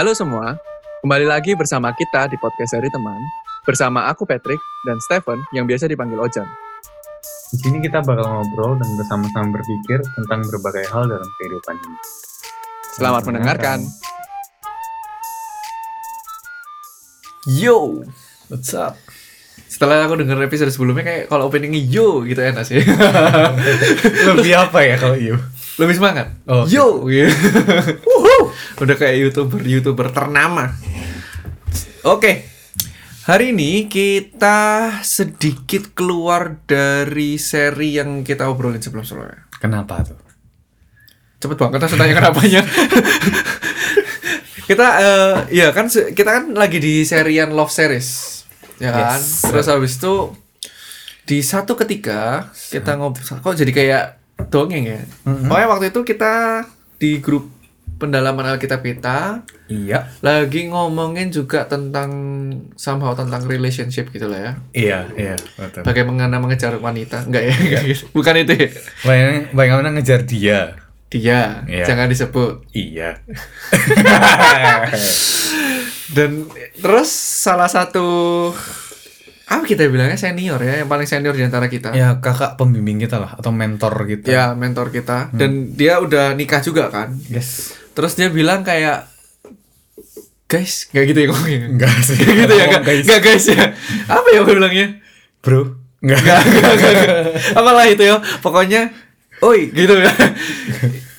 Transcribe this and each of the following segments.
Halo semua, kembali lagi bersama kita di podcast seri teman bersama aku Patrick dan Stephen yang biasa dipanggil Ojan. Di sini kita bakal ngobrol dan bersama-sama berpikir tentang berbagai hal dalam kehidupan ini. Selamat mendengarkan. Yo, what's up? Setelah aku denger episode sebelumnya kayak kalau openingnya yo gitu enak sih. Lebih apa ya kalau you? Lebih semangat. Oh. Yo, gitu. Udah kayak youtuber youtuber ternama. Oke, hari ini kita sedikit keluar dari seri yang kita obrolin sebelum sebelumnya. Kenapa tuh? Cepet banget langsung tanya kenapanya. kita eh ya kan kita kan lagi di serian love series. Ya kan? Yes. Terus habis itu di satu ketika kita ngobrol kok jadi kayak dongeng ya. Pokoknya waktu itu kita di grup pendalaman Alkitab kita Iya. lagi ngomongin juga tentang somehow tentang relationship gitu lah ya. Iya, iya, betul. Bagaimana mengejar wanita? Enggak ya, enggak gitu. Bukan itu ya. Bagaimana, bagaimana ngejar dia? Dia, Iya. jangan disebut. Iya. Dan terus salah satu apa kita bilangnya senior ya, yang paling senior di antara kita. ya kakak pembimbing kita lah atau mentor kita. Ya, mentor kita. Dan dia udah nikah juga kan. Yes. Terus dia bilang kayak guys, nggak gitu ya ngomongnya. Enggak sih. Nggak gitu ya, nggak guys. nggak, guys ya. Apa ya gue bilangnya? Bro. Enggak. Nggak, nggak, nggak, nggak. Apalah itu ya. Pokoknya, oi gitu ya.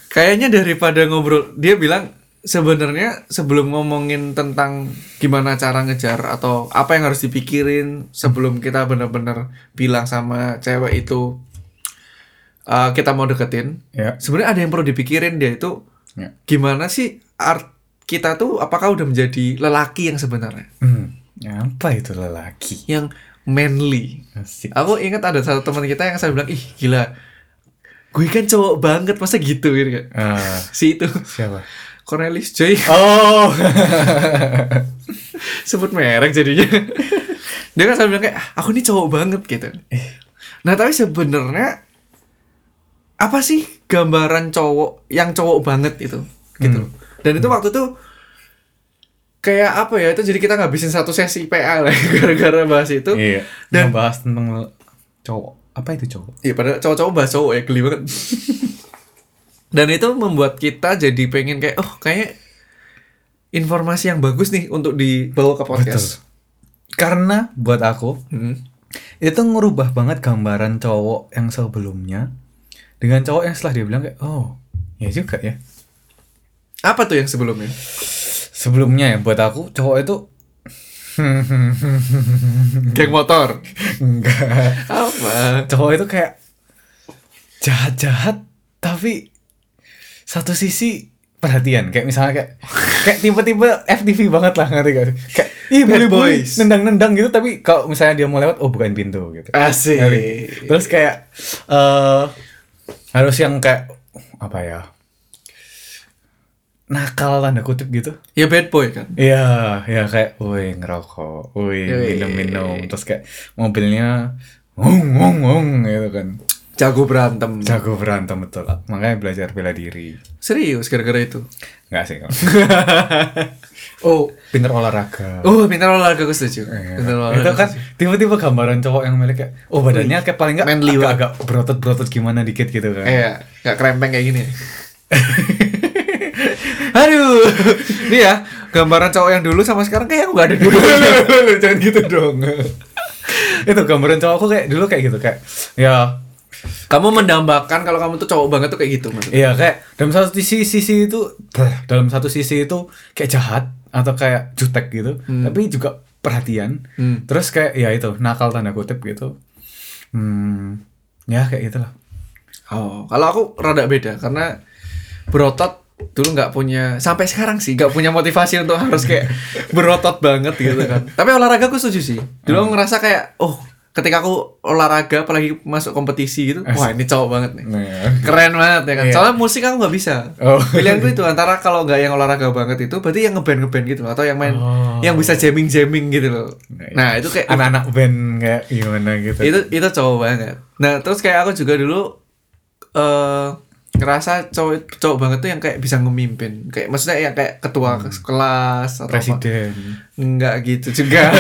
Kayaknya daripada ngobrol, dia bilang sebenarnya sebelum ngomongin tentang gimana cara ngejar atau apa yang harus dipikirin sebelum kita benar-benar bilang sama cewek itu uh, kita mau deketin, Ya. sebenarnya ada yang perlu dipikirin dia itu Ya. gimana sih art kita tuh apakah udah menjadi lelaki yang sebenarnya, Hmm. Apa itu lelaki? yang manly. Asik. Aku ingat ada satu teman kita yang saya bilang, ih gila, gue kan cowok banget, masa gitu gitu kan. Ah, Si itu, siapa? Cornelis Joy, Oh. sebut merek jadinya. Dia kan selalu bilang kayak, "Ah, aku ini cowok banget gitu. Nah tapi sebenarnya apa sih gambaran cowok yang cowok banget itu, gitu. Hmm. Dan itu waktu itu kayak apa ya? Itu jadi kita ngabisin satu sesi PA lah gara-gara bahas itu. Iya. Dan- bahas tentang cowok. Apa itu cowok? Iya pada cowok-cowok bahas cowok ya geli banget. Dan itu membuat kita jadi pengen kayak oh kayak informasi yang bagus nih untuk dibawa ke podcast. Karena buat aku Hmm. itu ngerubah banget gambaran cowok yang sebelumnya dengan cowok yang setelah dia bilang kayak oh ya juga ya Apa tuh yang sebelumnya? sebelumnya ya buat aku cowok itu Geng motor. enggak Apa? cowok itu kayak jahat jahat tapi satu sisi perhatian kayak misalnya kayak kayak tipe-tipe FTV banget lah ngerti gak kayak ih boleh boys. nendang-nendang gitu tapi kalau misalnya dia mau lewat oh bukain pintu gitu Asik. Ngerti? Terus kayak eh harus yang kayak apa ya? Nakal tanda kutip gitu. Ya bad boy kan. Iya, ya kayak woi ngerokok, woi Yoi. minum-minum, terus kayak mobilnya ngong ngong ngong gitu kan. Jago berantem. Jago berantem betul. Makanya belajar bela diri. Serius gara-gara itu. Enggak sih. Oh. Pinter olahraga. Oh, pintar olahraga aku setuju. Iya. Pintar olahraga. itu kan tiba-tiba gambaran cowok yang milik kayak oh badannya kayak paling enggak Manly agak, agak berotot-berotot gimana dikit gitu kan. Iya, nggak krempeng kayak gini. Aduh, ini ya gambaran cowok yang dulu sama sekarang kayak nggak ada dulu. Lu jangan gitu dong. itu gambaran cowok aku kayak dulu kayak gitu kayak ya Kamu mendambakan kalau kamu tuh cowok banget tuh kayak gitu maksudnya. iya kayak dalam satu sisi sisi itu dalam satu sisi itu kayak jahat atau kayak jutek gitu tapi juga perhatian Hmm. terus kayak ya itu nakal tanda kutip gitu hmm ya kayak gitulah Oh, kalau aku rada beda karena berotot dulu nggak punya sampai sekarang sih nggak punya motivasi untuk harus kayak berotot banget gitu kan. Tapi olahraga aku setuju sih. Dulu aku ngerasa kayak oh ketika aku olahraga apalagi masuk kompetisi gitu, wah ini cowok banget nih. Keren banget ya kan. Iya. Soalnya musik aku nggak bisa. Oh. Pilihanku itu antara kalau nggak yang olahraga banget itu berarti yang ngeband ngeband gitu atau yang main Oh. yang bisa jamming jamming gitu loh. Nah itu kayak anak-anak band kayak gimana gitu itu itu cowok banget nah terus kayak aku juga dulu eh ngerasa cowok cowok banget tuh yang kayak bisa ngemimpin kayak maksudnya yang kayak ketua kelas atau apa. Presiden. enggak gitu juga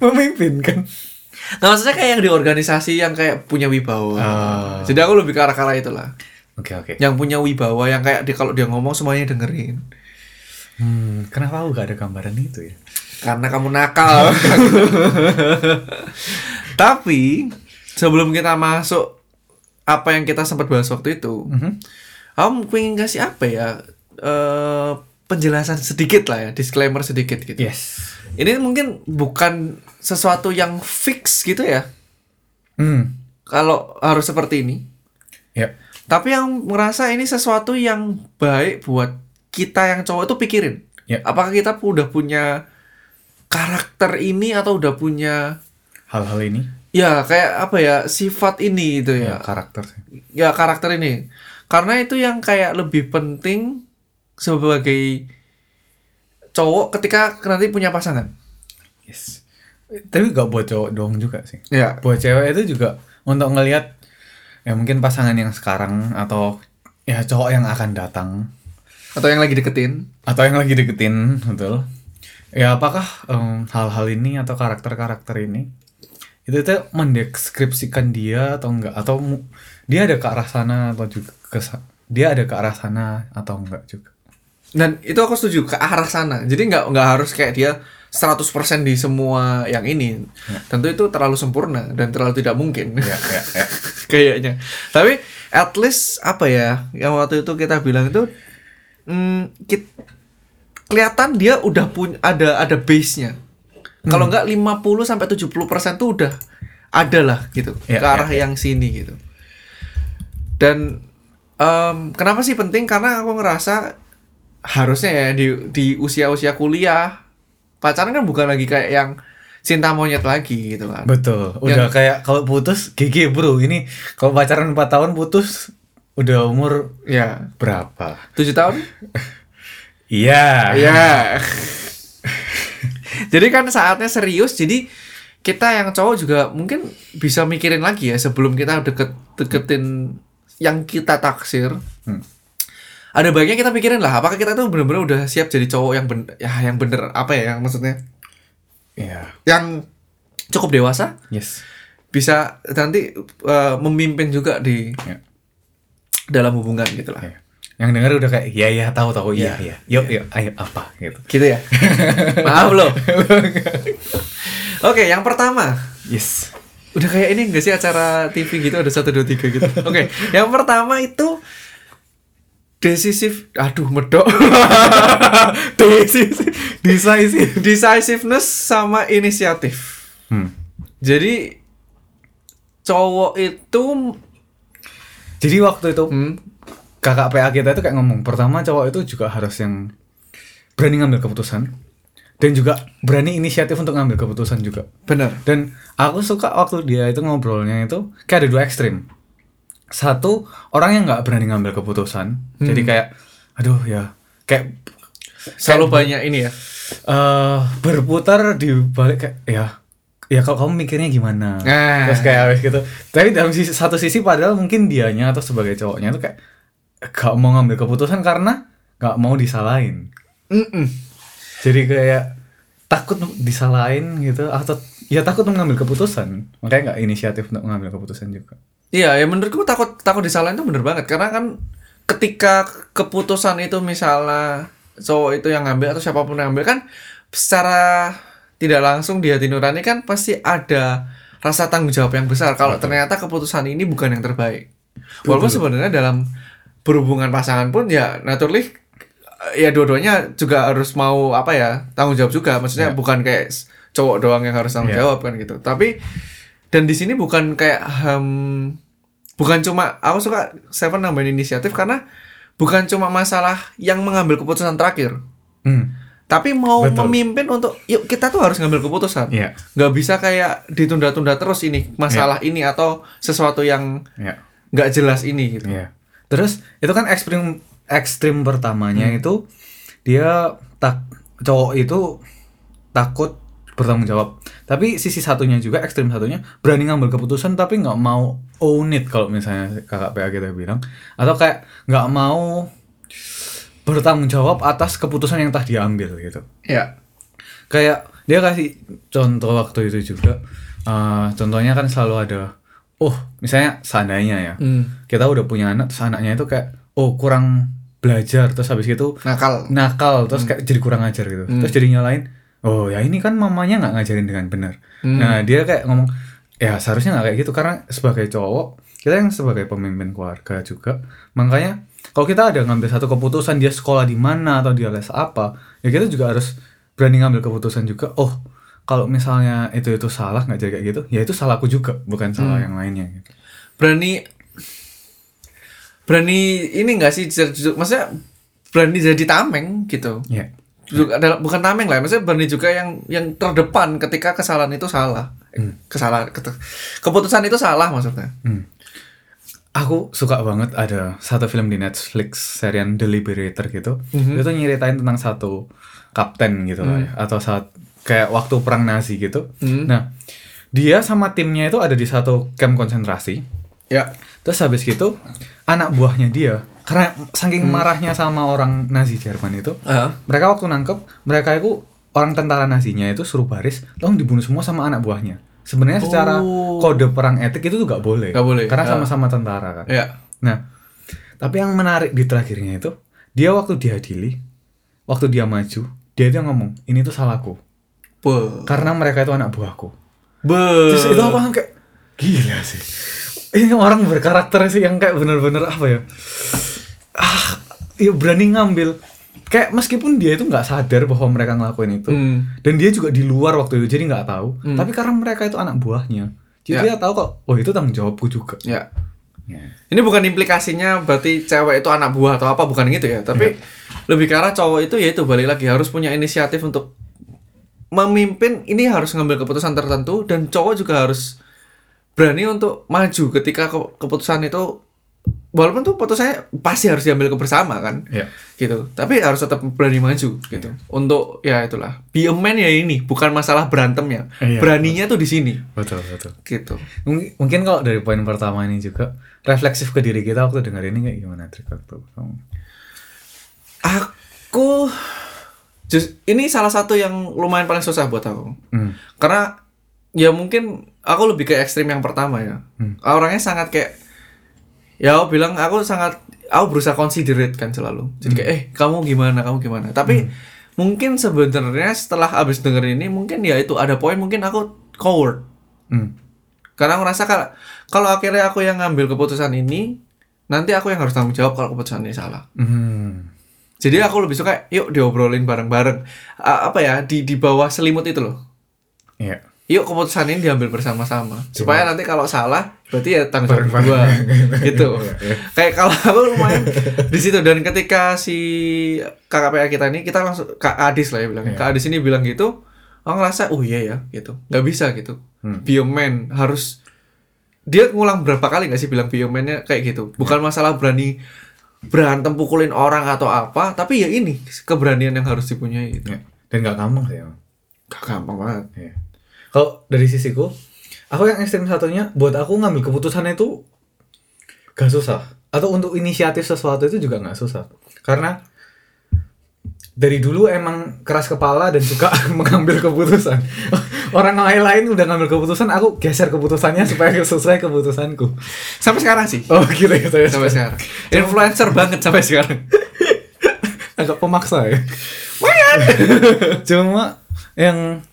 Memimpin kan. nah maksudnya kayak yang di organisasi yang kayak punya wibawa Ah. jadi aku lebih ke arah arah itulah Oke oke. yang punya wibawa yang kayak dia kalau dia ngomong semuanya dengerin Hmm, kenapa aku gak ada gambaran itu ya? karena kamu nakal tapi sebelum kita masuk apa yang kita sempat bahas waktu itu Mhm. Aku pengen kasih apa ya eh penjelasan sedikit lah ya, disclaimer sedikit gitu. Yes. Ini mungkin bukan sesuatu yang fix gitu ya, Hmm. kalau harus seperti ini. Ya. Tapi yang merasa ini sesuatu yang baik buat kita yang cowok itu pikirin. Ya. Apakah kita udah punya karakter ini atau udah punya Hal-hal ini ya kayak apa ya sifat ini itu ya ya. karakter ya karakter ini karena itu yang kayak lebih penting sebagai cowok ketika nanti punya pasangan? Yes. Tapi gak buat cowok doang juga sih. ya Buat cewek itu juga untuk ngelihat ya mungkin pasangan yang sekarang atau ya cowok yang akan datang. Atau yang lagi deketin? Atau yang lagi deketin betul. Ya apakah em, hal-hal ini atau karakter-karakter ini itu tuh mendeskripsikan dia atau enggak atau dia ada ke arah sana atau juga ke dia ada ke arah sana atau enggak juga dan itu aku setuju ke arah sana. Jadi nggak nggak harus kayak dia 100% di semua yang ini. Tentu itu terlalu sempurna dan terlalu tidak mungkin. Ya ya, ya. kayaknya. Tapi at least apa ya yang waktu itu kita bilang itu hmm, kit- kelihatan dia udah punya ada ada base-nya. Kalau Hmm. nggak 50 sampai 70% tuh udah ada lah gitu. Ya, ke arah ya, yang sini gitu. Dan em, kenapa sih penting? Karena aku ngerasa harusnya ya di di usia-usia kuliah pacaran kan bukan lagi kayak yang cinta monyet lagi gitu kan betul udah Yang- kayak kalau putus GG bro ini kalau pacaran 4 tahun putus udah umur ya berapa tujuh tahun iya Iya. jadi kan saatnya serius. Jadi kita yang cowok juga mungkin bisa mikirin lagi ya sebelum kita deket deketin yang kita taksir. Hmm. Ada baiknya kita pikirin lah, apakah kita tuh bener-bener udah siap jadi cowok yang bener, ya yang bener apa ya, yang maksudnya iya yang cukup dewasa, yes bisa nanti eh, memimpin juga di Ya. dalam hubungan gitu lah. Iya. Yang denger udah kayak iya iya tahu tahu iya Iya. iya. Yuk yuk ayo apa gitu. Gitu ya. Maaf loh. Oke, yang pertama Yes. Udah kayak ini gak sih acara TV gitu ada satu dua tiga gitu. Oke, yang pertama itu decisive, aduh medok, decisive, Decisive. decisiveness sama inisiatif. Hmm. Jadi cowok itu, Jadi waktu itu hmm, kakak PA kita itu kayak ngomong pertama cowok itu juga harus yang berani ngambil keputusan dan juga berani inisiatif untuk ngambil keputusan juga. bener, Dan aku suka waktu dia itu ngobrolnya itu kayak ada dua ekstrim. Satu orang yang nggak berani ngambil keputusan, jadi kayak aduh ya. Kayak selalu banyak ini ya. eh berputar di balik kayak ya ya kalau kamu mikirnya gimana? Nah. terus kayak habis gitu. Tapi dalam sisi satu sisi padahal mungkin dianya atau sebagai cowoknya itu kayak gak mau ngambil keputusan karena gak mau disalahin. Mm-mm. jadi kayak takut disalahin gitu atau ya takut mengambil keputusan. Makanya nggak inisiatif untuk mengambil keputusan juga Iya, ya menurutku takut takut disalahin itu bener banget karena kan ketika keputusan itu misalnya cowok itu yang ngambil atau siapa pun yang ngambil kan secara tidak langsung di hati nurani kan pasti ada rasa tanggung jawab yang besar kalau ternyata keputusan ini bukan yang terbaik. Walaupun sebenarnya dalam berhubungan pasangan pun ya naturally ya dua-duanya juga harus mau apa ya tanggung jawab juga maksudnya Ya. bukan kayak cowok doang yang harus tanggung Ya. jawab kan gitu tapi dan di sini bukan kayak hmm, bukan cuma aku suka Seven nambahin inisiatif karena bukan cuma masalah yang mengambil keputusan terakhir. Hmm. Tapi mau Betul. memimpin untuk yuk kita tuh harus ngambil keputusan. Iya. nggak bisa kayak ditunda-tunda terus ini masalah ini atau sesuatu yang ya nggak jelas ini gitu. Iya. Terus itu kan ekstrim ekstrim pertamanya itu dia tak cowok itu takut bertanggung jawab tapi sisi satunya juga ekstrim satunya berani ngambil keputusan tapi nggak mau own it kalau misalnya kakak PA kita bilang atau kayak nggak mau bertanggung jawab atas keputusan yang telah diambil gitu Ya. kayak dia kasih contoh waktu itu juga Eh, contohnya kan selalu ada oh misalnya seandainya ya Hmm. kita udah punya anak terus anaknya itu kayak oh kurang belajar terus habis itu Nakal. nakal terus kayak jadi kurang ajar gitu terus jadi nyalain oh ya ini kan mamanya nggak ngajarin dengan benar. Nah dia kayak ngomong ya seharusnya nggak kayak gitu karena sebagai cowok kita yang sebagai pemimpin keluarga juga makanya kalau kita ada ngambil satu keputusan dia sekolah di mana atau dia les apa ya kita juga harus berani ngambil keputusan juga oh kalau misalnya itu itu salah nggak jadi kayak gitu ya itu salahku juga bukan salah yang lainnya. Gitu Berani berani ini enggak sih maksudnya berani jadi tameng gitu. Juga adalah bukan tameng lah, maksudnya berani juga yang yang terdepan ketika kesalahan itu salah. Kesalahan ket- keputusan itu salah maksudnya. Hmm. Aku suka banget ada satu film di Netflix serian The Liberator gitu. Mhm. Itu nyeritain tentang satu kapten gitu lah ya, atau saat kayak waktu perang Nazi gitu. Hmm. Nah, dia sama timnya itu ada di satu camp konsentrasi. Ya. Terus habis gitu anak buahnya dia karena saking marahnya sama orang Nazi Jerman itu, Ah. mereka waktu nangkep mereka itu orang tentara Nazinya itu suruh baris, langsung dibunuh semua sama anak buahnya. Sebenarnya secara Oh. kode perang etik itu tuh gak boleh. Nggak boleh, Karena sama-sama tentara kan. Ya. Nah, tapi yang menarik di terakhirnya itu, dia waktu diadili, waktu dia maju, dia itu ngomong, ini tuh salahku. Be. Karena mereka itu anak buahku. Be. Terus itu langsung kayak, gila sih. Ini orang berkarakter sih yang kayak bener-bener apa ya. Ah, ya berani ngambil. Kayak meskipun dia itu nggak sadar bahwa mereka ngelakuin itu. Hmm. Dan dia juga di luar waktu itu, jadi nggak tahu. Tapi karena mereka itu anak buahnya. Jadi Ya. dia tahu kok, oh itu tanggung jawabku juga. Ya. Ya. Ini bukan implikasinya berarti cewek itu anak buah atau apa bukan gitu ya, tapi lebih ke arah cowok itu ya itu balik lagi harus punya inisiatif untuk memimpin ini harus ngambil keputusan tertentu dan cowok juga harus berani untuk maju ketika ke- keputusan itu walaupun tuh keputusannya pasti harus diambil bersama kan Ya. gitu tapi harus tetap berani maju gitu untuk ya itulah be a man ya ini bukan masalah berantemnya Iya, beraninya tuh di sini Betul, betul. gitu Mungkin, mungkin kalau dari poin pertama ini juga refleksif ke diri kita waktu dengar ini kayak gimana trik waktu kamu? Aku jus- ini salah satu yang lumayan paling susah buat aku. Hmm. Karena ya mungkin aku lebih ke ekstrim yang pertama ya. Hmm. Orangnya sangat kayak ya aku bilang aku sangat aku berusaha considerate kan selalu. Jadi kayak eh kamu gimana, kamu gimana. Tapi mungkin sebenarnya setelah abis denger ini mungkin ya itu ada poin mungkin aku coward. Hmm. Karena aku rasa kalau kalau akhirnya aku yang ngambil keputusan ini nanti aku yang harus tanggung jawab kalau keputusan ini salah. Hmm. Jadi aku lebih suka yuk diobrolin bareng-bareng. A- apa ya di di bawah selimut itu loh. Iya. Yuk keputusan ini diambil bersama-sama. Supaya nanti kalau salah berarti ya tanggung jawab gua. gitu. Kayak kalau aku lumayan di situ dan ketika si KKPA kita ini kita langsung Kak Adis lah ya bilang. Iya. Kak Adis ini bilang gitu, aku ngerasa oh iya ya gitu. nggak bisa gitu. Hmm. Be a man harus dia ngulang berapa kali nggak sih bilang be a man-nya kayak gitu. Bukan masalah berani berantem pukulin orang atau apa, tapi ya ini keberanian yang harus dipunyai gitu. Iya. Dan gak gampang sih emang. Gak gampang banget. Iya. Kalau dari sisiku, aku yang ekstrim satunya, buat aku ngambil keputusan itu gak susah. Atau untuk inisiatif sesuatu itu juga gak susah. Karena dari dulu emang keras kepala dan suka mengambil keputusan. Orang lain lain udah ngambil keputusan, aku geser keputusannya supaya sesuai keputusanku. Sampai sekarang sih. Oh gitu ya saya Sampai sekarang. Influencer banget sampai sekarang. agak pemaksa ya. Cuma yang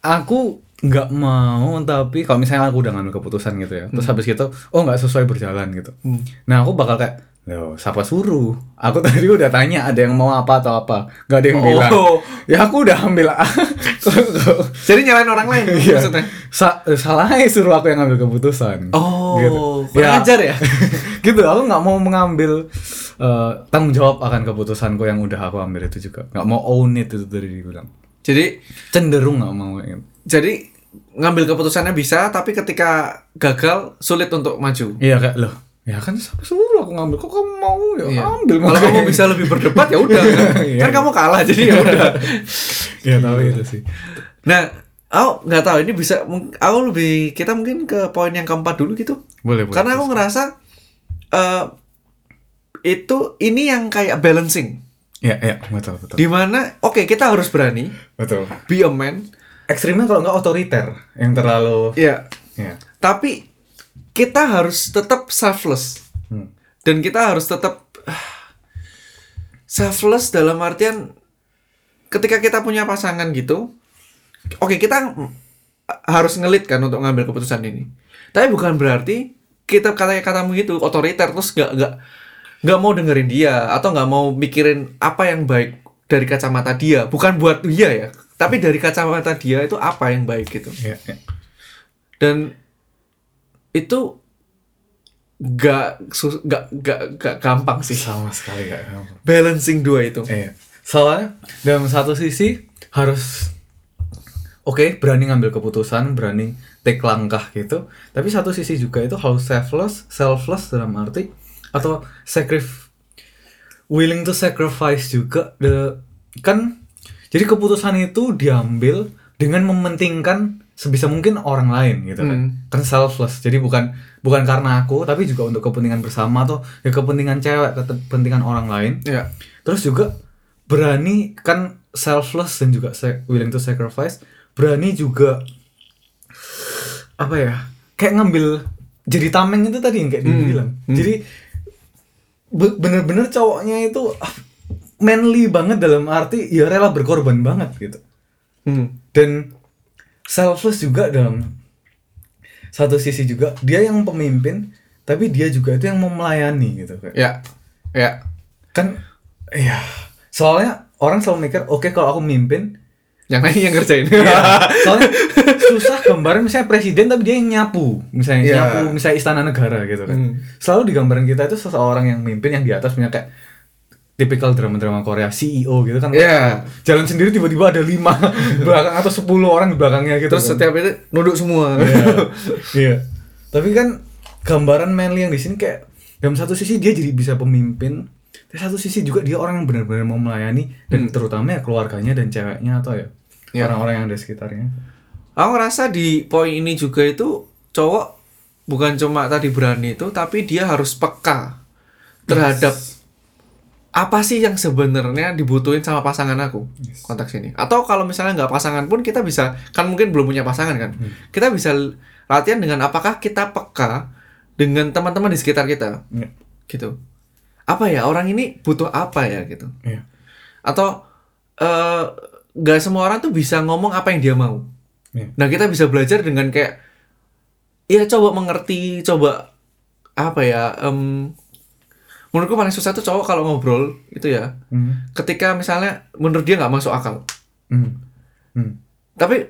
aku nggak mau tapi kalau misalnya aku udah ngambil keputusan gitu ya, terus habis gitu, oh nggak sesuai berjalan gitu. Hmm. Nah aku bakal kayak, loh siapa suruh? Aku tadi udah tanya ada yang mau apa atau apa, nggak ada yang bilang. Oh. Ya aku udah ambil. Jadi nyalain orang lain Iya. maksudnya. Sa salahnya suruh aku yang ngambil keputusan. Oh, Gitu. kurang ajar ya? gitu aku nggak mau mengambil eh, tanggung jawab akan keputusanku yang udah aku ambil itu juga nggak mau own it itu tadi dibilang Jadi cenderung nggak mau gitu. Jadi ngambil keputusannya bisa tapi ketika gagal sulit untuk maju. iya kayak loh ya kan suruh aku ngambil kok kamu mau ya Iya. ambil Kalau kamu bisa lebih berdebat ya udah kan. Kan kamu kalah jadi ya udah. ya tahu itu sih Nah, Aku nggak tahu ini bisa aku lebih kita mungkin ke poin yang keempat dulu gitu. boleh boleh Karena aku ngerasa eh itu ini yang kayak balancing. ya ya betul betul Di mana oke kita harus berani betul be a man. Ekstrimnya kalau nggak otoriter yang terlalu Ya. ya Tapi kita harus tetap selfless. Hmm. Dan kita harus tetap ah, selfless dalam artian ketika kita punya pasangan gitu, oke kita mm, harus ngelit kan untuk ngambil keputusan ini. Tapi bukan berarti kita kata katamu gitu otoriter terus gak gak nggak mau dengerin dia atau nggak mau mikirin apa yang baik dari kacamata dia bukan buat dia ya tapi dari kacamata dia itu apa yang baik gitu ya, ya. dan itu gak gak gak gak gampang sih sama sekali nggak gampang. balancing dua itu Iya. Soalnya dalam satu sisi harus oke berani ngambil keputusan, berani take langkah gitu. Tapi satu sisi juga itu harus selfless, selfless dalam arti atau sacrifice willing to sacrifice juga the kan jadi keputusan itu diambil dengan mementingkan sebisa mungkin orang lain gitu kan. Hmm. Kan selfless. Jadi bukan bukan karena aku tapi juga untuk kepentingan bersama atau ya kepentingan cewek, kepentingan orang lain. ya Terus juga berani kan selfless dan juga willing to sacrifice. Berani juga apa ya? Kayak ngambil jadi tameng itu tadi yang kayak Hmm, bilang. hmm. Jadi be- bener-bener cowoknya itu ah, manly banget dalam arti ya rela berkorban banget gitu. Hmm. Dan selfless juga dalam satu sisi juga dia yang pemimpin tapi dia juga itu yang mau melayani gitu kayak ya ya kan ya soalnya orang selalu mikir oke kalau aku mimpin yang lain yang ngerjain ya, soalnya susah gambaran misalnya presiden tapi dia yang nyapu misalnya Iya. nyapu misalnya istana negara gitu kan Hmm. selalu di gambaran kita itu seseorang yang mimpin yang di atas punya kayak tipikal drama-drama Korea CEO gitu kan Iya. jalan sendiri tiba-tiba ada lima belakang atau 10 orang di belakangnya gitu terus kan. setiap itu nunduk semua Iya. Iya. Tapi kan gambaran manly yang di sini kayak dalam satu sisi dia jadi bisa pemimpin, tapi satu sisi juga dia orang yang benar-benar mau melayani dan terutama ya keluarganya dan ceweknya atau ya Iya. orang-orang yang ada di sekitarnya. aku ngerasa di poin ini juga itu cowok bukan cuma tadi berani itu tapi dia harus peka terhadap apa sih yang sebenarnya dibutuhin sama pasangan aku? Konteks ini. Atau kalau misalnya nggak pasangan pun kita bisa kan mungkin belum punya pasangan kan? Kita bisa latihan dengan apakah kita peka dengan teman-teman di sekitar kita? Iya. gitu. Apa ya? Orang ini butuh apa ya? Gitu. Iya. atau eh, nggak semua orang tuh bisa ngomong apa yang dia mau. Iya. nah kita bisa belajar dengan kayak ya coba mengerti coba apa ya em, menurutku paling susah tuh cowok kalau ngobrol itu ya Hmm. ketika misalnya menurut dia nggak masuk akal Hmm. Hmm. tapi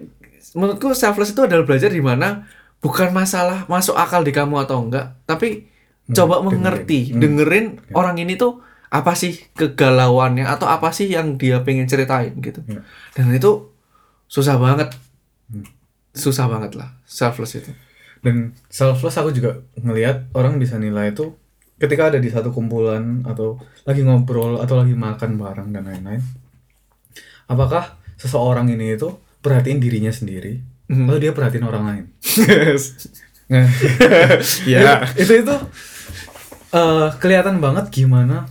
menurutku selfless itu adalah belajar di mana bukan masalah masuk akal di kamu atau enggak tapi Hmm, coba dengerin. mengerti Hmm. dengerin orang ini tuh apa sih kegalauannya atau apa sih yang dia pengen ceritain gitu Ya. dan itu susah banget Hmm. susah banget lah selfless itu Dan selfless aku juga ngelihat orang bisa nilai itu ketika ada di satu kumpulan atau lagi ngobrol atau lagi makan bareng dan lain-lain. Apakah seseorang ini itu perhatiin dirinya sendiri Mhm. atau dia perhatiin orang lain? Nah, ya itu itu eh, kelihatan banget gimana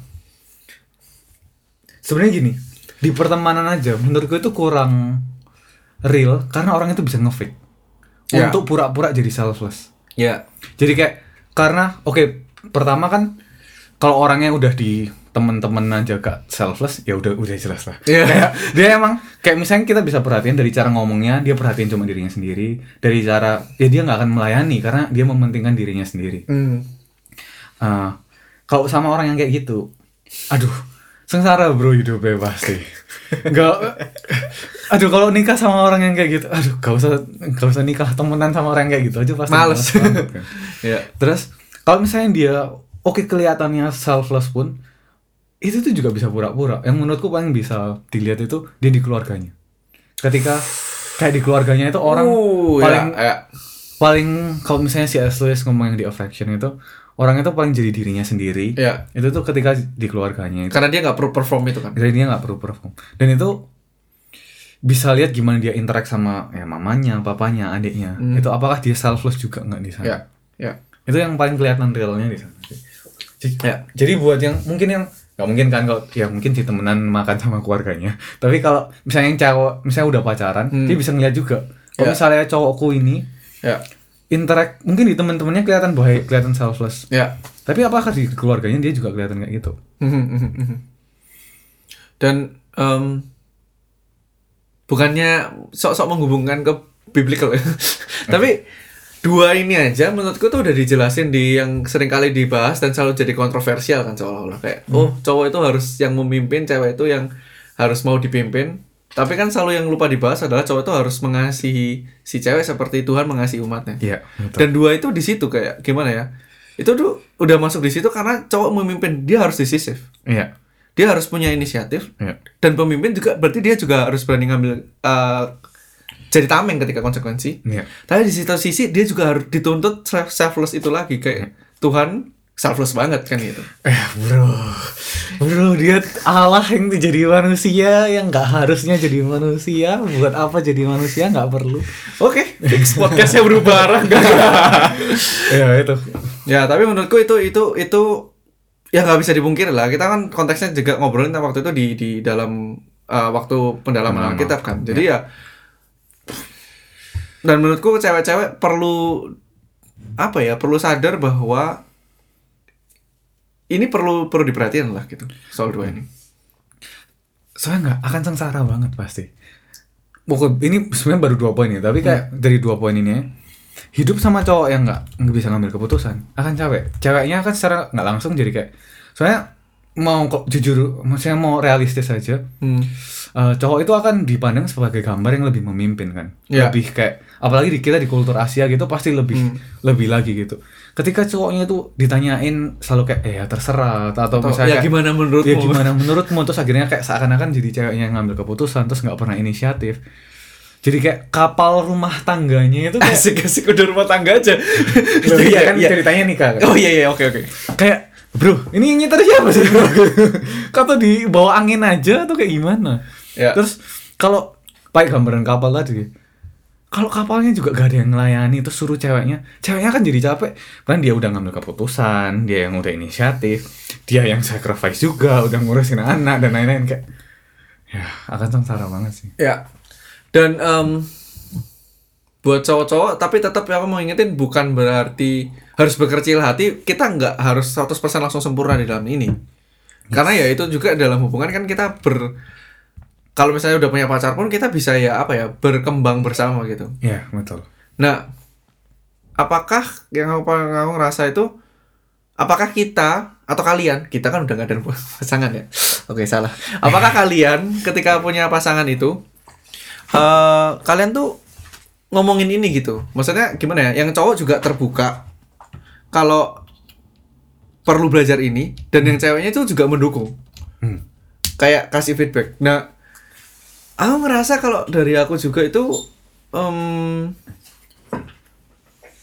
sebenarnya gini di pertemanan aja menurutku itu kurang real karena orang itu bisa ngefake Ya. untuk pura-pura jadi selfless ya jadi kayak karena oke pertama kan kalau orangnya udah di temen-temen aja gak selfless ya udah udah jelas lah Iya. kayak dia emang kayak misalnya kita bisa perhatiin dari cara ngomongnya dia perhatiin cuma dirinya sendiri dari cara ya dia nggak akan melayani karena dia mementingkan dirinya sendiri Hmm. Eh, kalau sama orang yang kayak gitu aduh sengsara bro hidupnya pasti nggak aduh kalau nikah sama orang yang kayak gitu aduh gak usah gak usah nikah temenan sama orang yang kayak gitu aja pasti Males. banget kan. ya Terus kalau misalnya dia oke kelihatannya selfless pun itu tuh juga bisa pura-pura. Yang menurutku paling bisa dilihat itu dia di keluarganya. Ketika kayak di keluarganya itu orang Uh, paling ya, ya. paling kalau misalnya si S. Lewis ngomong yang di Affection itu orang itu paling jadi dirinya sendiri. Ya. Itu tuh ketika di keluarganya itu. karena dia nggak perlu perform itu kan Jadi dia nggak perlu perform. Dan itu bisa lihat gimana dia interact sama ya mamanya, papanya, adiknya. Hmm. Itu apakah dia selfless juga nggak di sana? Ya, ya. Itu yang paling kelihatan realnya di sana. sih. Jadi, Ya. jadi buat yang mungkin yang nggak mungkin kan kalau ya mungkin si temenan makan sama keluarganya. Tapi kalau misalnya yang cowok misalnya udah pacaran, Hmm. dia bisa ngeliat juga. Kalau Ya. misalnya cowokku ini Ya. interact mungkin di teman-temannya kelihatan baik, kelihatan selfless. Ya. Tapi apakah di keluarganya dia juga kelihatan kayak gitu? Dan em, bukannya sok-sok menghubungkan ke biblical ya. Tapi dua ini aja menurutku tuh udah dijelasin di yang sering kali dibahas dan selalu jadi kontroversial kan seolah-olah kayak oh cowok itu harus yang memimpin, cewek itu yang harus mau dipimpin. Tapi kan selalu yang lupa dibahas adalah cowok itu harus mengasihi si cewek seperti Tuhan mengasihi umatnya. Iya, betul. Dan dua itu di situ kayak gimana ya? Itu tuh udah masuk di situ karena cowok memimpin dia harus decisif. Iya. Dia harus punya inisiatif Iya. dan pemimpin juga berarti dia juga harus berani ngambil eh, jadi tameng ketika konsekuensi. Iya. Tapi di satu sisi dia juga harus dituntut self- selfless itu lagi kayak Tuhan selfless banget kan gitu. Eh bro, bro dia Allah yang jadi manusia yang nggak harusnya jadi manusia. Buat apa jadi manusia nggak perlu. Oke, fix podcastnya berubah arah ya itu. ya tapi menurutku itu itu itu ya nggak bisa dipungkiri lah. Kita kan konteksnya juga ngobrolin waktu itu di di dalam eh, waktu pendalaman Pendalaman. Alkitab kan. Jadi ya dan menurutku cewek-cewek perlu apa ya perlu sadar bahwa ini perlu perlu diperhatiin lah gitu soal dua ini. Soalnya nggak akan sengsara banget pasti. Pokok ini sebenarnya baru dua poin ya, tapi kayak dari dua poin ini ya, hidup sama cowok yang nggak nggak bisa ngambil keputusan akan capek. Ceweknya akan secara nggak langsung jadi kayak soalnya mau kok jujur, maksudnya mau realistis aja. Hmm. Eh, cowok itu akan dipandang sebagai gambar yang lebih memimpin kan Ya. lebih kayak apalagi di kita di kultur Asia gitu pasti lebih Hmm. lebih lagi gitu ketika cowoknya itu ditanyain selalu kayak eh ya terserah atau, Atau, misalnya ya kayak, gimana menurutmu? ya gimana menurutmu terus akhirnya kayak seakan-akan jadi ceweknya yang ngambil keputusan terus nggak pernah inisiatif jadi kayak kapal rumah tangganya itu kayak Asik-asik udah rumah tangga aja. Loh, iya kan ceritanya nikah kan Oh iya iya oke oke. kayak bro ini nyetir siapa sih bro kata di bawah angin aja atau kayak gimana Ya. terus kalau pakai gambaran kapal tadi kalau kapalnya juga gak ada yang melayani terus suruh ceweknya ceweknya kan jadi capek kan dia udah ngambil keputusan dia yang udah inisiatif dia yang sacrifice juga udah ngurusin anak dan lain-lain kayak ya akan sengsara banget sih Ya. Dan em, buat cowok-cowok tapi tetap aku mau ingetin bukan berarti harus berkecil hati, kita nggak harus 100% langsung sempurna di dalam ini. Karena ya itu juga dalam hubungan kan kita ber kalau misalnya udah punya pacar pun kita bisa ya apa ya berkembang bersama gitu. ya betul. Nah, apakah yang aku, aku ngerasa itu apakah kita atau kalian kita kan udah gak ada pasangan ya? Oke salah. Apakah kalian ketika punya pasangan itu eh kalian tuh ngomongin ini gitu? Maksudnya gimana ya? Yang cowok juga terbuka kalau perlu belajar ini dan yang ceweknya itu juga mendukung. Hmm. kayak kasih feedback. Nah aku ngerasa kalau dari aku juga itu em,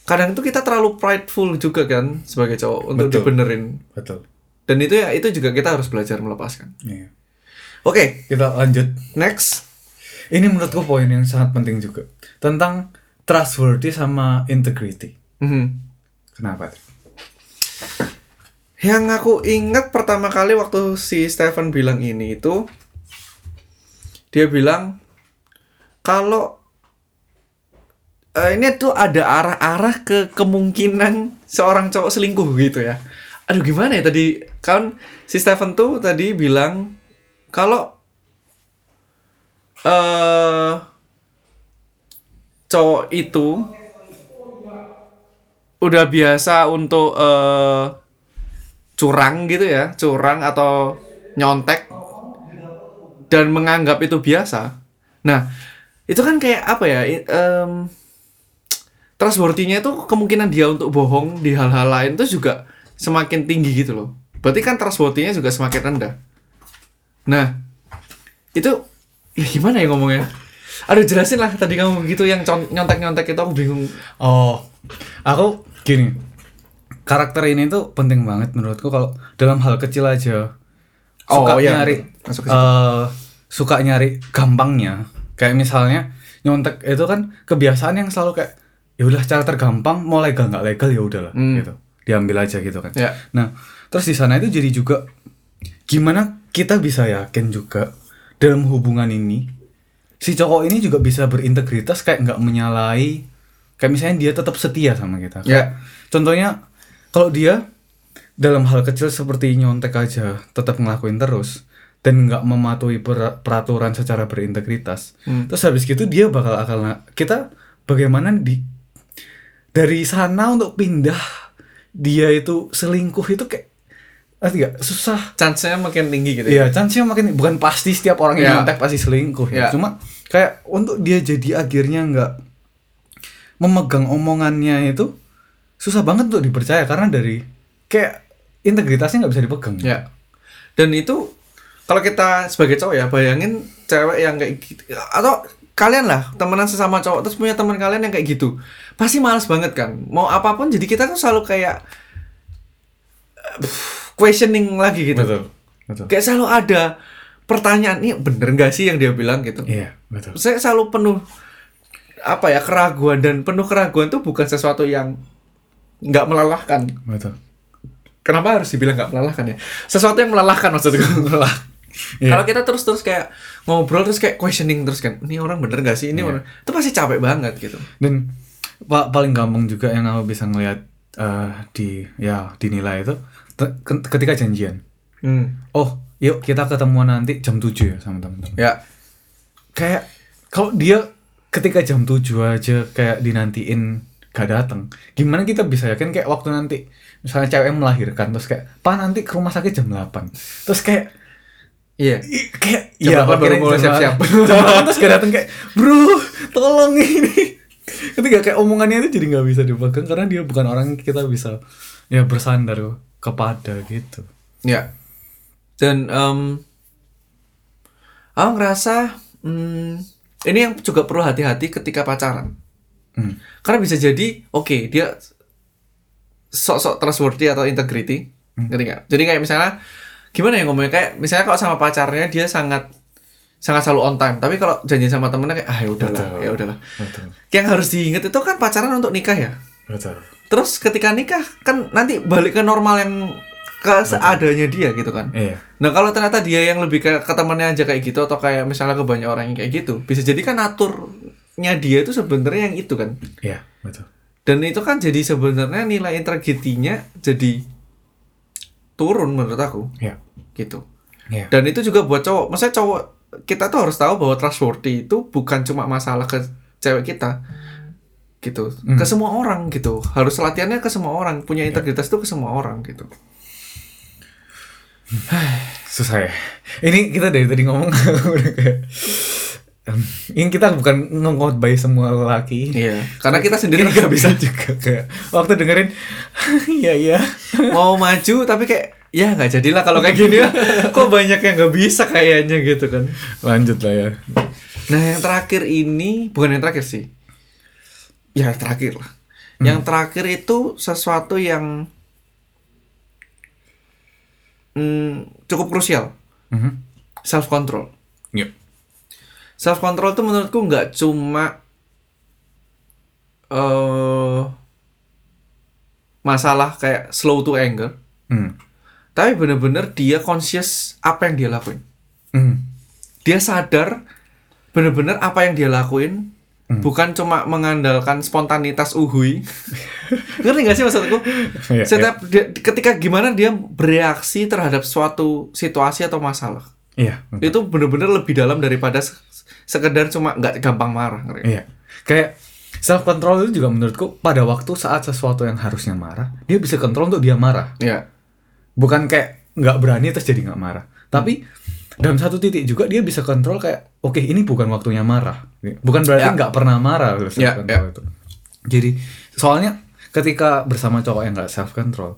kadang itu kita terlalu prideful juga kan sebagai cowok untuk Betul. dibenerin. Betul. Dan itu ya itu juga kita harus belajar melepaskan. Iya. oke. Kita lanjut. Next. Ini menurutku poin yang sangat penting juga. Tentang trustworthy sama integrity. Mhm. kenapa yang aku ingat pertama kali waktu si Stephen bilang ini itu dia bilang kalau eh, ini tuh ada arah-arah ke kemungkinan seorang cowok selingkuh gitu ya. Aduh gimana ya tadi kan si Stephen tuh tadi bilang kalau eh cowok itu udah biasa untuk eh curang gitu ya, curang atau nyontek dan menganggap itu biasa. Nah, itu kan kayak apa ya? em, trustworthy-nya itu kemungkinan dia untuk bohong di hal-hal lain itu juga semakin tinggi gitu loh. Berarti kan trustworthy-nya juga semakin rendah. Nah, itu ya gimana ya ngomongnya? Aduh jelasin lah tadi kamu gitu yang nyontek-nyontek itu aku bingung. Oh, aku gini. Karakter ini tuh penting banget menurutku kalau dalam hal kecil aja Oh, suka iya. nyari Masuk ke situ. eh, suka nyari gampangnya. kayak misalnya nyontek itu kan kebiasaan yang selalu kayak ya udah cara tergampang mau legal nggak legal ya udahlah Hmm. gitu diambil aja gitu kan Ya. nah terus di sana itu jadi juga gimana kita bisa yakin juga dalam hubungan ini si cowok ini juga bisa berintegritas kayak nggak menyalahi kayak misalnya dia tetap setia sama kita Ya. contohnya kalau dia dalam hal kecil seperti nyontek aja tetap ngelakuin terus dan nggak mematuhi per- peraturan secara berintegritas Hmm. terus habis gitu dia bakal akal kita bagaimana di dari sana untuk pindah dia itu selingkuh itu kayak ngerti nggak susah Chance-nya makin tinggi gitu ya. Iya, chance-nya makin bukan pasti setiap orang yang Iya. nyontek pasti selingkuh ya. Iya. Cuma kayak untuk dia jadi akhirnya nggak memegang omongannya itu susah banget untuk dipercaya karena dari kayak integritasnya nggak bisa dipegang. Ya. Dan itu kalau kita sebagai cowok ya bayangin cewek yang kayak gitu atau kalian lah temenan sesama cowok terus punya teman kalian yang kayak gitu pasti males banget kan mau apa pun jadi kita tuh selalu kayak eh, questioning lagi gitu Betul. Betul. kayak selalu ada pertanyaan ini bener gak sih yang dia bilang gitu Iya, betul. saya selalu penuh apa ya keraguan dan penuh keraguan tuh bukan sesuatu yang nggak melelahkan Betul. Kenapa harus dibilang nggak melelahkan ya? Sesuatu yang melelahkan maksudku melelah. Iya. Kalau kita terus terus kayak ngobrol terus kayak questioning terus kan, ini orang bener gak sih? Ini Iya. orang itu pasti capek banget gitu. Dan pa- paling gampang juga yang aku bisa ngelihat eh, di ya dinilai itu ketika janjian. Hmm. Oh, yuk kita ketemuan nanti jam 7 ya sama teman-teman. Ya. kayak kalau dia ketika jam 7 aja kayak dinantiin gak datang gimana kita bisa yakin kayak waktu nanti misalnya cewek yang melahirkan terus kayak pak nanti ke rumah sakit jam 8 terus kayak Iya. kayak iya, 8 baru mulai siap-siap. 8. jam 8 terus gak datang kayak bro tolong ini ketika kayak omongannya itu jadi nggak bisa dipegang karena dia bukan orang yang kita bisa ya bersandar kepada gitu Ya. Dan em aku ngerasa hmm, ini yang juga perlu hati-hati ketika pacaran. Hmm. Karena bisa jadi, oke, dia sok-sok trustworthy atau integrity, ngerti nggak? Jadi kayak misalnya, gimana ya ngomongnya kayak misalnya kalau sama pacarnya dia sangat sangat selalu on time, tapi kalau janji sama temennya kayak ah ya udahlah, Betul. ya udahlah. betul Yang harus diingat itu kan pacaran untuk nikah ya. betul Terus ketika nikah kan nanti balik ke normal yang ke seadanya dia gitu kan. iya Nah kalau ternyata dia yang lebih ke, ke temannya aja kayak gitu atau kayak misalnya ke banyak orang yang kayak gitu, bisa jadi kan aturnya dia itu sebenarnya yang itu kan. iya betul Dan itu kan jadi sebenarnya nilai integritinya jadi turun menurut aku iya gitu. iya Dan itu juga buat cowok. Maksudnya cowok kita tuh harus tahu bahwa trustworthy itu bukan cuma masalah ke cewek kita gitu. Hmm. Ke semua orang gitu. Harus latihannya ke semua orang. Punya integritas itu ke semua orang gitu. susah ya ini kita dari tadi ngomong udah kayak em, ini kita bukan ngengotbay semua lelaki. Iya. Karena kita sendiri nggak bisa juga kayak waktu dengerin. Iya iya. Mau maju tapi kayak ya nggak jadilah kalau kayak gini. Kok banyak yang nggak bisa kayaknya gitu kan. Lanjut lah ya. Nah yang terakhir ini bukan yang terakhir sih. Ya terakhir lah. Yang terakhir itu sesuatu yang hmm, cukup krusial. Mhm. self control. Self control tuh menurutku nggak cuma eh masalah kayak slow to anger Hmm. tapi bener-bener dia conscious apa yang dia lakuin Hmm. dia sadar bener-bener apa yang dia lakuin Hmm. bukan cuma mengandalkan spontanitas uhui ngerti gak sih maksudku Iya, setiap dia- ketika gimana dia bereaksi terhadap suatu situasi atau masalah iya betul. itu bener-bener lebih dalam daripada se- sekedar cuma nggak gampang marah iya. Kayak self control itu juga menurutku pada waktu saat sesuatu yang harusnya marah dia bisa kontrol untuk dia marah. Iya. bukan kayak nggak berani terus jadi nggak marah. Tapi dalam satu titik juga dia bisa kontrol kayak oke ini bukan waktunya marah. Bukan berarti Ya. nggak pernah marah loh self Ya, control itu. Jadi soalnya ketika bersama cowok yang nggak self control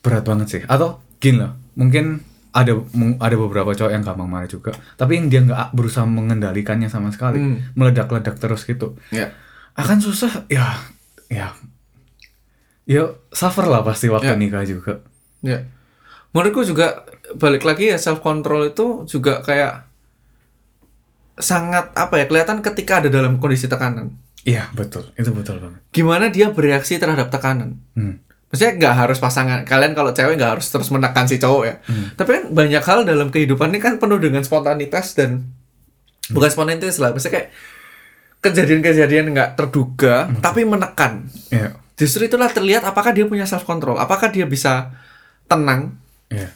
berat banget sih. Atau gini loh mungkin ada ada beberapa cowok yang gampang marah juga tapi yang dia nggak berusaha mengendalikannya sama sekali Hmm. meledak-ledak terus gitu Iya. akan susah ya ya ya suffer lah pasti waktu Ya. nikah juga Ya. Menurutku juga balik lagi ya self control itu juga kayak sangat apa ya kelihatan ketika ada dalam kondisi tekanan. Iya betul, itu betul banget. Gimana dia bereaksi terhadap tekanan? Hmm. Maksudnya nggak harus pasangan kalian kalau cewek nggak harus terus menekan si cowok ya. Tapi kan banyak hal dalam kehidupan ini kan penuh dengan spontanitas dan bukan spontanitas lah. Maksudnya kayak kejadian-kejadian nggak terduga tapi menekan. Iya, Justru itulah terlihat apakah dia punya self control, apakah dia bisa tenang, iya,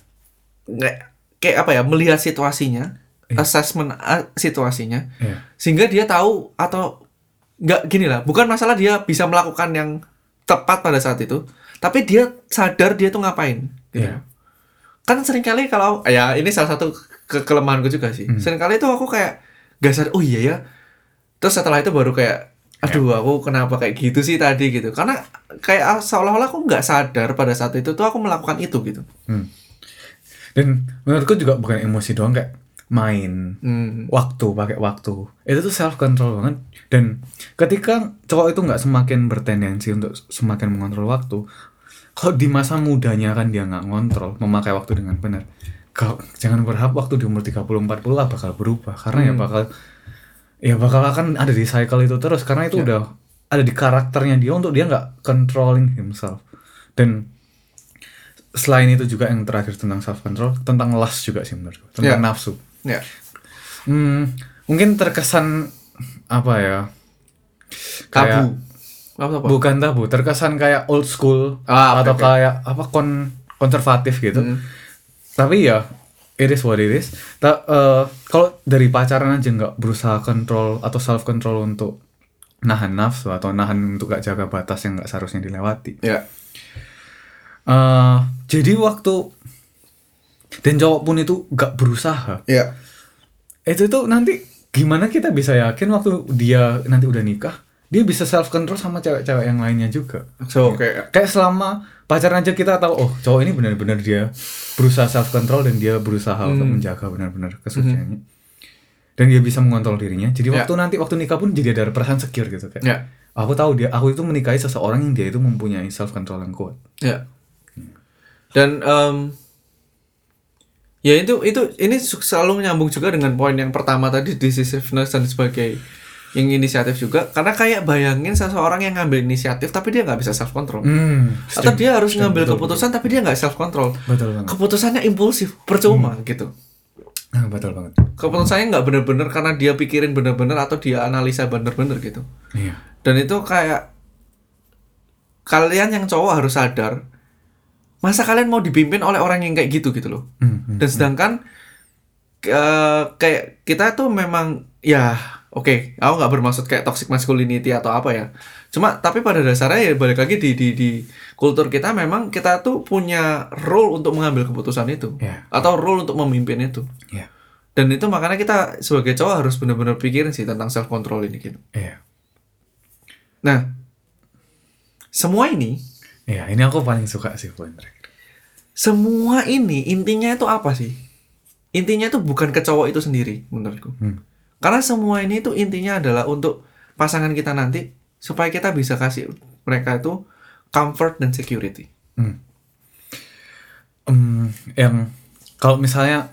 nggak kayak apa ya melihat situasinya, assessment uh, situasinya, iya, sehingga dia tahu atau nggak gini lah, bukan masalah dia bisa melakukan yang tepat pada saat itu, tapi dia sadar dia tuh ngapain. Gitu. Iya. Kan sering kali kalau ya ini salah satu ke kelemahanku juga sih. Seringkali itu aku kayak gak sadar, oh iya ya. Terus setelah itu baru kayak aduh aku kenapa kayak gitu sih tadi gitu. Karena kayak seolah-olah aku nggak sadar pada saat itu tuh aku melakukan itu gitu. Hmm. Dan menurutku juga bukan emosi doang kayak main Hmm. waktu pakai waktu itu tuh self control banget dan ketika cowok itu nggak semakin bertendensi untuk semakin mengontrol waktu kalau di masa mudanya kan dia nggak ngontrol memakai waktu dengan benar kalau jangan berharap waktu di umur 30 40 lah bakal berubah karena ya bakal ya bakal akan ada di cycle itu terus karena itu udah ada di karakternya dia untuk dia nggak controlling himself dan selain itu juga yang terakhir tentang self control tentang lust juga sih menurutku tentang Ya. nafsu Ya. Hmm, mungkin terkesan apa ya? Tabu. Apa apa? bukan tabu, terkesan kayak old school Ah, atau oke. kayak apa kon konservatif gitu. Hmm. Tapi ya it is what it is. Ta- eh, kalau dari pacaran aja nggak berusaha kontrol atau self control untuk nahan nafsu atau nahan untuk gak jaga batas yang nggak seharusnya dilewati. Ya. Eh, jadi waktu dan cowok pun itu gak berusaha Ya. itu tuh nanti gimana kita bisa yakin waktu dia nanti udah nikah dia bisa self control sama cewek-cewek yang lainnya juga. So kayak kayak selama pacaran aja kita tahu oh cowok ini benar-benar dia berusaha self control dan dia berusaha untuk menjaga benar-benar kesuciannya. Dan dia bisa mengontrol dirinya. Jadi Ya. waktu nanti waktu nikah pun jadi ada perasaan secure gitu kayak ya. aku tahu dia aku itu menikahi seseorang yang dia itu mempunyai self control yang kuat. Ya. Dan em, ya itu itu ini selalu nyambung juga dengan poin yang pertama tadi decisiveness dan sebagai yang inisiatif juga. Karena kayak bayangin seseorang yang ngambil inisiatif tapi dia nggak bisa self control hmm, atau dia harus setuju, ngambil betul, keputusan tapi dia nggak self control betul, betul banget. Keputusannya impulsif percuma gitu. Ah, betul banget. Keputusannya nggak bener-bener karena dia pikirin bener-bener atau dia analisa bener-bener gitu. Iya. Dan itu kayak kalian yang cowok harus sadar masa kalian mau dipimpin oleh orang yang kayak gitu gitu loh. Hmm, hmm. dan sedangkan eh, kayak kita tuh memang ya oke aku nggak bermaksud kayak toxic masculinity atau apa ya cuma tapi pada dasarnya ya balik lagi di di di kultur kita memang kita tuh punya role untuk mengambil keputusan itu Ya. atau role untuk memimpin itu iya dan itu makanya kita sebagai cowok harus benar-benar pikirin sih tentang self control ini gitu iya nah semua ini Iya, ini aku paling suka sih poin terakhir. semua ini intinya itu apa sih? Intinya itu bukan ke cowok itu sendiri menurutku. Hmm. Karena semua ini itu intinya adalah untuk pasangan kita nanti supaya kita bisa kasih mereka itu comfort dan security. Hmm. Em, yang kalau misalnya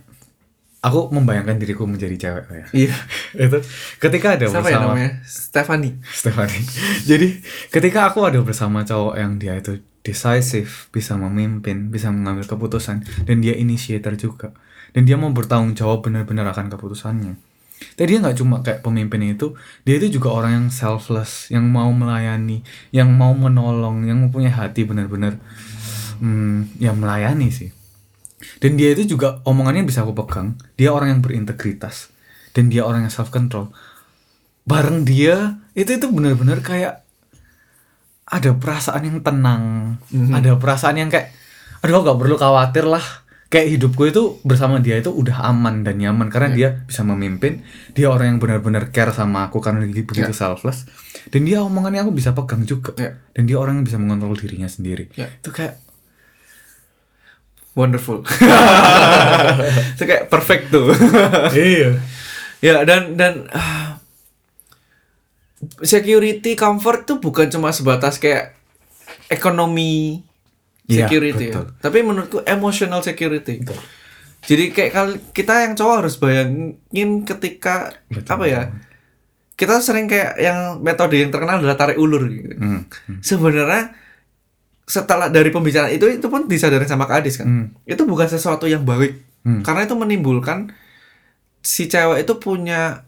aku membayangkan diriku menjadi cewek ya. Iya. itu ketika ada Siapa ya bersama namanya? Stephanie. Stephanie. Jadi ketika aku ada bersama cowok yang dia itu decisive, bisa memimpin, bisa mengambil keputusan dan dia initiator juga. Dan dia mau bertanggung jawab benar-benar akan keputusannya. Tapi dia nggak cuma kayak pemimpin itu, dia itu juga orang yang selfless, yang mau melayani, yang mau menolong, yang mempunyai hati benar-benar hmm, ya melayani sih. Dan dia itu juga omongannya bisa aku pegang. Dia orang yang berintegritas dan dia orang yang self control. Bareng dia itu itu benar-benar kayak ada perasaan yang tenang, ada perasaan yang kayak aduh gak perlu khawatir lah. Kayak hidupku itu bersama dia itu udah aman dan nyaman karena dia bisa memimpin, dia orang yang benar-benar care sama aku karena dia begitu selfless. Dan dia omongannya aku bisa pegang juga. Ya. Dan dia orang yang bisa mengontrol dirinya sendiri. Ya. Itu kayak Wonderful. itu kayak perfect tuh. iya. ya dan dan ah, security comfort tuh bukan cuma sebatas kayak ekonomi security ya. betul. Tapi menurutku emotional security. Jadi kayak kal- kita yang cowok harus bayangin ketika Betul. apa ya? Kita sering kayak yang metode yang terkenal adalah tarik ulur gitu. Hmm. hmm. Sebenarnya setelah dari pembicaraan itu itu pun disadari sama Kak Adis kan. Hmm. Itu bukan sesuatu yang baik. Hmm. Karena itu menimbulkan si cewek itu punya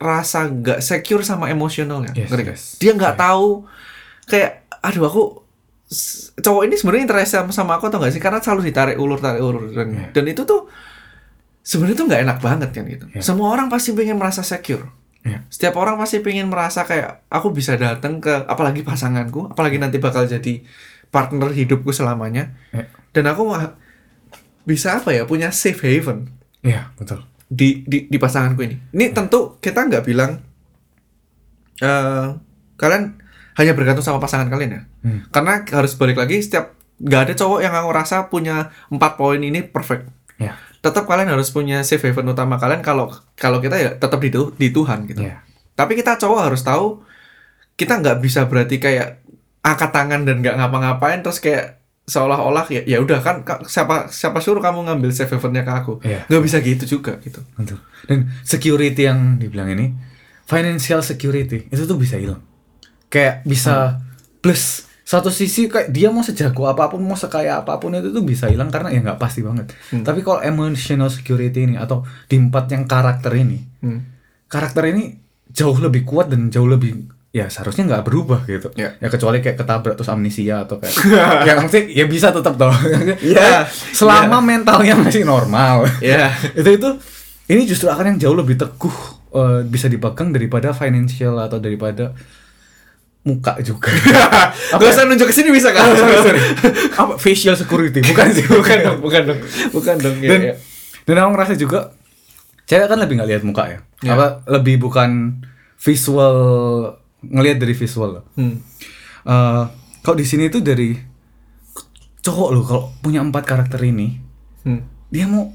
rasa nggak secure sama emosionalnya. Yes, yes. Dia nggak tahu kayak aduh aku cowok ini sebenarnya interest sama, sama aku atau nggak sih karena selalu ditarik ulur tarik ulur dan Iya. dan itu tuh sebenarnya tuh nggak enak banget kan gitu. Iya. Semua orang pasti pengen merasa secure. Iya. Setiap orang pasti pengen merasa kayak aku bisa datang ke apalagi pasanganku, apalagi nanti bakal jadi partner hidupku selamanya. Iya. Dan aku bisa apa ya punya safe haven Iya, betul. di di, di pasanganku ini. Ini tentu kita nggak bilang eh kalian hanya bergantung sama pasangan kalian ya. Hmm. Karena harus balik lagi setiap nggak ada cowok yang aku rasa punya empat poin ini perfect. Iya. Tetap kalian harus punya safe haven utama kalian kalau kalau kita ya tetap di, di Tuhan gitu. Iya. Tapi kita cowok harus tahu kita nggak bisa berarti kayak angkat tangan dan nggak ngapa-ngapain terus kayak seolah-olah ya ya udah kan ka- siapa siapa suruh kamu ngambil safe havennya ke aku Iya. nggak bisa gitu juga gitu Betul. Dan security yang dibilang ini, financial security itu tuh bisa hilang. Kayak bisa plus satu sisi kayak dia mau sejago apa pun mau sekaya apa pun itu tuh bisa hilang karena ya nggak pasti banget. Hmm. Tapi kalau emotional security ini atau di empat yang karakter ini, Hmm. karakter ini jauh lebih kuat dan jauh lebih ya seharusnya nggak berubah gitu. Ya. Ya kecuali kayak ketabrak terus amnesia atau kayak ya maksudnya ya bisa tetap dong. Iya. Selama mentalnya masih normal ya itu itu ini justru akan yang jauh lebih teguh eh, bisa dipegang daripada financial atau daripada muka juga Gak usah nunjuk ke sini bisa kan? apa facial security bukan sih bukan dong bukan dong, bukan dong. Ya, dan ya. dan aku ngerasa juga cewek kan lebih nggak lihat muka ya Ya. apa lebih bukan visual ngelihat dari visual Hmm. Eh, kalau di sini tuh dari cowok loh kalau punya empat karakter ini Hmm. dia mau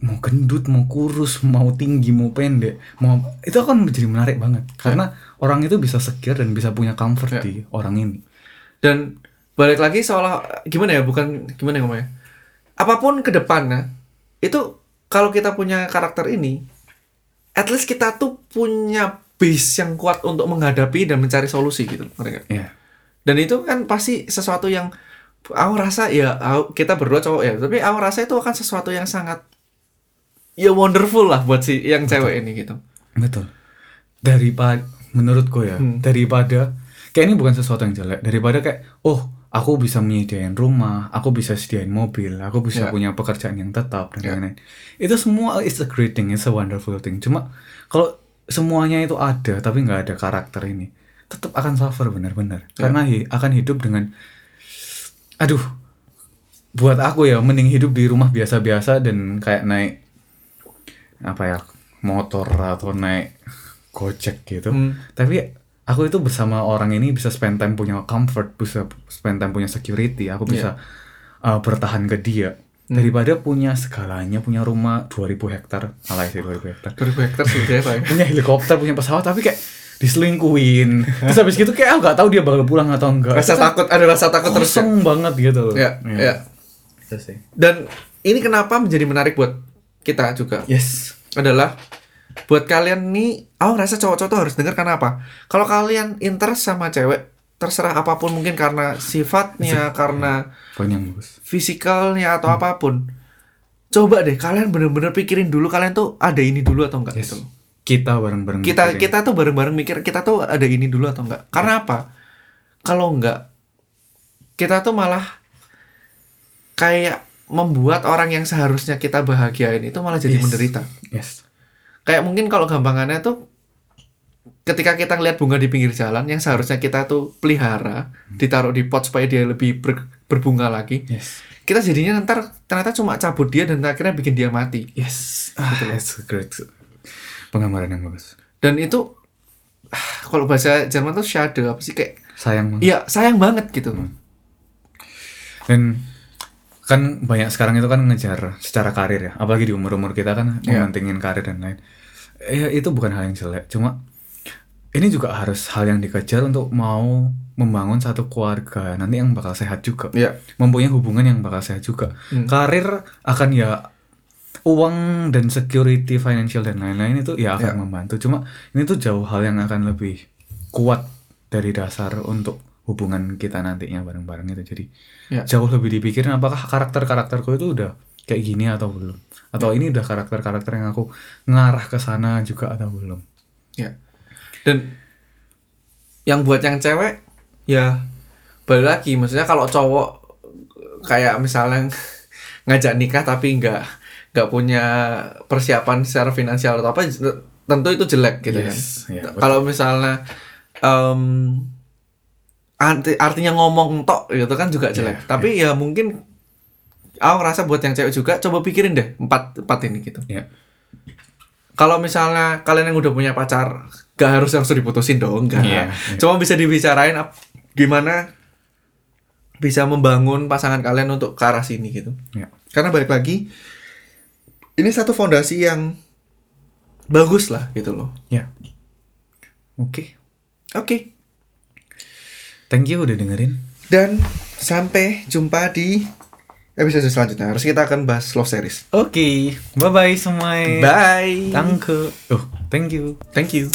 mau gendut mau kurus mau tinggi mau pendek mau itu akan menjadi menarik banget karena orang itu bisa secure dan bisa punya comfort Ya. di orang ini Dan balik lagi seolah gimana ya? Bukan gimana ya ngomongnya? Apa pun ke depannya itu kalau kita punya karakter ini, at least kita tuh punya base yang kuat untuk menghadapi dan mencari solusi gitu, nggak? ya Dan itu kan pasti sesuatu yang aku rasa ya aku- kita berdua cowok ya, tapi aku rasa itu akan sesuatu yang sangat ya wonderful lah buat si yang cewek ini gitu. betul daripada menurutku ya Hmm. daripada kayak ini bukan sesuatu yang jelek daripada kayak oh aku bisa menyediain rumah aku bisa sediain mobil aku bisa Ya. punya pekerjaan yang tetap dan Ya. lain-lain itu semua is a great thing it's a wonderful thing cuma kalau semuanya itu ada tapi nggak ada karakter ini tetap akan suffer benar-benar Ya. karena hi- akan hidup dengan aduh buat aku ya mending hidup di rumah biasa-biasa dan kayak naik apa ya motor atau naik gojek gitu Hmm. tapi aku itu bersama orang ini bisa spend time punya comfort bisa spend time punya security aku bisa uh, bertahan ke dia daripada punya segalanya punya rumah 2000 hektar alay sih 2000 hektar 2000 hektar sudah ya, ya? punya helikopter punya pesawat tapi kayak diselingkuhin terus habis gitu kayak aku gak tahu dia bakal pulang atau enggak Rasa kan takut ada rasa takut terus. ya? banget gitu loh Ya, Iya. ya. Sih Dan ini kenapa menjadi menarik buat kita juga yes adalah buat kalian nih, aku rasa cowok-cowok tuh harus denger karena apa? Kalau kalian interest sama cewek, terserah apa pun mungkin karena sifatnya, karena bagus fisikalnya Hmm. atau apa pun. Coba deh kalian bener-bener pikirin dulu kalian tuh ada ini dulu atau enggak yes gitu. kita bareng-bareng Kita mikirin. kita tuh bareng-bareng mikir kita tuh ada ini dulu atau enggak. Karena apa? Kalau enggak kita tuh malah kayak membuat orang yang seharusnya kita bahagiain itu malah jadi Yes. menderita. yes Kayak mungkin kalau gampangannya tuh ketika kita ngeliat bunga di pinggir jalan yang seharusnya kita tuh pelihara, ditaruh di pot supaya dia lebih ber- berbunga lagi. yes Kita jadinya ntar ternyata cuma cabut dia dan akhirnya bikin dia mati. Yes, ah, a great penggambaran yang bagus. Dan itu ah, kalau bahasa Jerman tuh shadow apa sih kayak Sayang banget. Iya sayang banget gitu. Dan kan banyak sekarang itu kan ngejar secara karir ya, apalagi di umur-umur kita kan Iya. mementingin karir dan lain. Ya itu bukan hal yang jelek, cuma ini juga harus hal yang dikejar untuk mau membangun satu keluarga nanti yang bakal sehat juga. Iya. Mempunyai hubungan yang bakal sehat juga. Hmm. Karir akan ya uang dan security financial dan lain-lain itu ya akan Ya. membantu. Cuma ini tuh jauh hal yang akan lebih kuat dari dasar untuk hubungan kita nantinya bareng-bareng itu. Jadi Ya. jauh lebih dipikirin apakah karakter-karakterku itu udah kayak gini atau belum. Atau ini udah karakter-karakter yang aku ngarah ke sana juga atau belum. Ya. Dan yang buat yang cewek ya balik lagi maksudnya kalau cowok kayak misalnya ngajak nikah tapi nggak nggak punya persiapan secara finansial atau apa tentu itu jelek gitu Yes, kan. ya, betul. kalau misalnya em, arti, artinya ngomong tok gitu kan juga jelek. Iya, tapi ya mungkin aku ngerasa buat yang cewek juga coba pikirin deh empat empat ini gitu. Ya. Kalau misalnya kalian yang udah punya pacar, gak harus langsung diputusin dong, enggak. Iya, iya. Cuma bisa dibicarain gimana bisa membangun pasangan kalian untuk ke arah sini gitu. Ya. Karena balik lagi, ini satu fondasi yang bagus lah gitu loh. Ya. Oke. Oke, Thank you udah dengerin. dan sampai jumpa di episode selanjutnya. Harus kita akan bahas love series. Oke. Bye bye semuanya. Bye. Danke. Oh, thank you. Thank you.